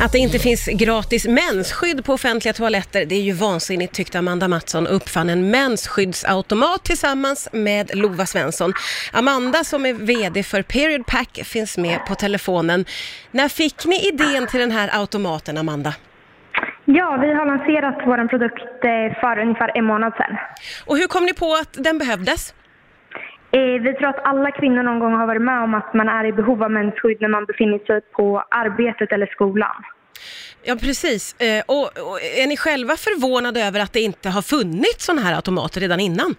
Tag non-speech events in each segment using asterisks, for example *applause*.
Att det inte finns gratis mensskydd på offentliga toaletter, det är ju vansinnigt tyckte Amanda Mattsson och uppfann en mensskyddsautomat tillsammans med Lova Svensson. Amanda som är VD för Period Pack finns med på telefonen. När fick ni idén till den här automaten, Amanda? Ja, vi har lanserat vår produkt eh, för ungefär en månad sedan. Och hur kom ni på att den behövdes? Eh, Vi tror att alla kvinnor någon gång har varit med om att man är i behov av mensskydd när man befinner sig på arbetet eller skolan. Ja, precis. Eh, Och, och är ni själva förvånade över att det inte har funnits sådana här automater redan innan?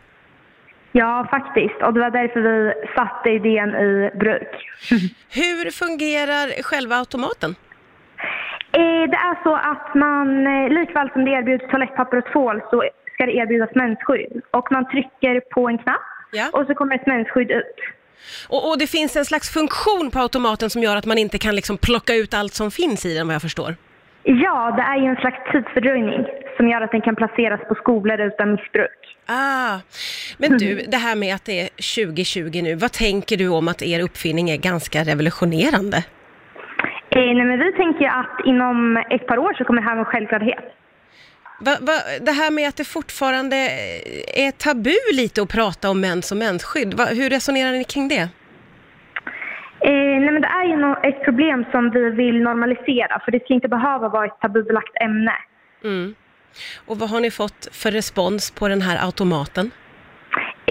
Ja, faktiskt. Och det var därför vi satte idén i bruk. *laughs* Hur fungerar själva automaten? Eh, Det är så att man, likväl som det erbjuds toalettpapper och tvål, så ska det erbjudas mensskydd. Och man trycker på en knapp Ja. och så kommer ett mensskydd ut. Och, och det finns en slags funktion på automaten som gör att man inte kan liksom plocka ut allt som finns i den vad jag förstår. Ja, det är ju en slags tidsfördröjning som gör att den kan placeras på skolor utan missbruk. Ah, men du, det här med att det är 2020 nu, vad tänker du om att er uppfinning är ganska revolutionerande? Eh, nej, men vi tänker att inom ett par år så kommer det här vara en självklarhet. Va, va, det här med att det fortfarande är tabu lite att prata om mens och mensskydd, va, hur resonerar ni kring det? Eh, nej, men det är ju ett problem som vi vill normalisera för det ska inte behöva vara ett tabubelagt ämne. Mm. Och vad har ni fått för respons på den här automaten?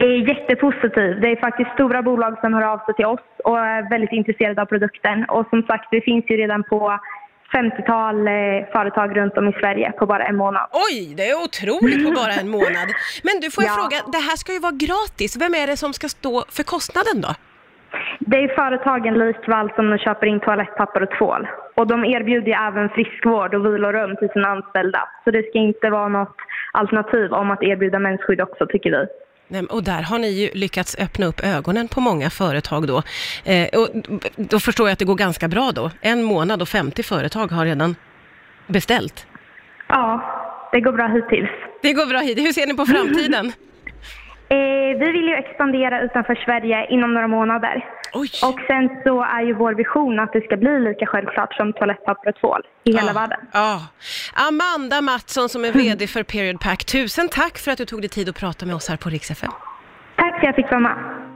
är jättepositiv. Det är faktiskt stora bolag som hör av sig till oss och är väldigt intresserade av produkten. Och som sagt, det finns ju redan på 50-tal eh, företag runt om i Sverige på bara en månad. Oj, det är otroligt på bara en månad. Men du, får jag Ja. fråga, det här ska ju vara gratis. Vem är det som ska stå för kostnaden då? Det är företagen likväl som de köper in toalettpapper och tvål. Och de erbjuder ju även friskvård och vilorum till sina anställda. Så det ska inte vara något alternativ om att erbjuda mensskydd också, tycker vi. Och där har ni ju lyckats öppna upp ögonen på många företag då. Eh, och då förstår jag att det går ganska bra då. En månad och 50 företag har redan beställt. Ja, det går bra hittills. Det går bra hit. Hur ser ni på framtiden? *laughs* Eh, vi vill ju expandera utanför Sverige inom några månader. Oj! Och sen så är ju vår vision att det ska bli lika självklart som toalettpapper och tvål i hela Ja, världen. Ja. Amanda Mattsson som är VD för Period Pack, tusen tack för att du tog dig tid att prata med oss här på Rix FM. Tack för att jag fick vara med.